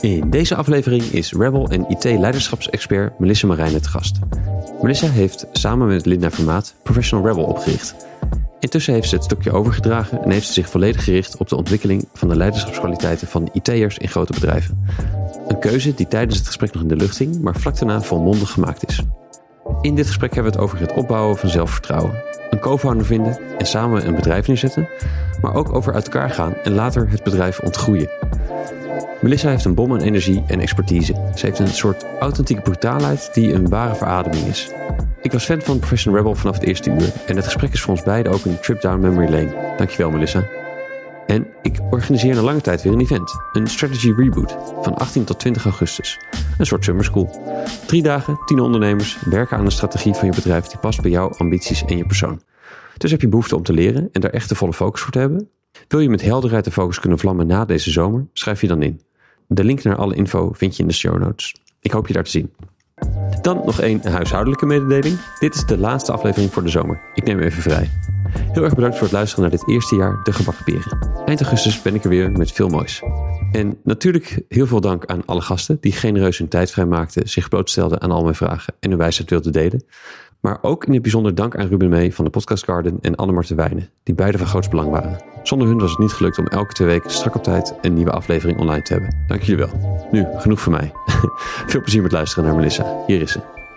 In deze aflevering is Rebel en IT-leiderschapsexpert Melissa Marijnen te gast. Melissa heeft samen met Linda Vermaat Professional Rebel opgericht. Intussen heeft ze het stokje overgedragen en heeft ze zich volledig gericht op de ontwikkeling van de leiderschapskwaliteiten van IT'ers in grote bedrijven. Een keuze die tijdens het gesprek nog in de lucht hing, maar vlak daarna volmondig gemaakt is. In dit gesprek hebben we het over het opbouwen van zelfvertrouwen, een co-founder vinden en samen een bedrijf neerzetten, maar ook over uit elkaar gaan en later het bedrijf ontgroeien. Melissa heeft een bom aan energie en expertise. Ze heeft een soort authentieke brutaalheid die een ware verademing is. Ik was fan van Professional Rebel vanaf het eerste uur en het gesprek is voor ons beiden ook een trip down memory lane. Dankjewel Melissa. En ik organiseer na lange tijd weer een event. Een strategy reboot van 18 tot 20 augustus. Een soort summer school. Drie dagen, tien ondernemers werken aan een strategie van je bedrijf die past bij jouw ambities en je persoon. Dus heb je behoefte om te leren en daar echt de volle focus voor te hebben? Wil je met helderheid de focus kunnen vlammen na deze zomer? Schrijf je dan in. De link naar alle info vind je in de show notes. Ik hoop je daar te zien. Dan nog één huishoudelijke mededeling. Dit is de laatste aflevering voor de zomer. Ik neem even vrij. Heel erg bedankt voor het luisteren naar dit eerste jaar De Gebakken Peren. Eind augustus ben ik er weer met veel moois. En natuurlijk heel veel dank aan alle gasten die genereus hun tijd vrijmaakten, zich blootstelden aan al mijn vragen en hun wijsheid wilden delen. Maar ook in het bijzonder dank aan Ruben Mee van de Podcast Garden en Anne Wijnen, die beide van grootst belang waren. Zonder hun was het niet gelukt om elke twee weken strak op tijd een nieuwe aflevering online te hebben. Dank jullie wel. Nu, genoeg voor mij. Veel plezier met luisteren naar Melissa. Hier is ze.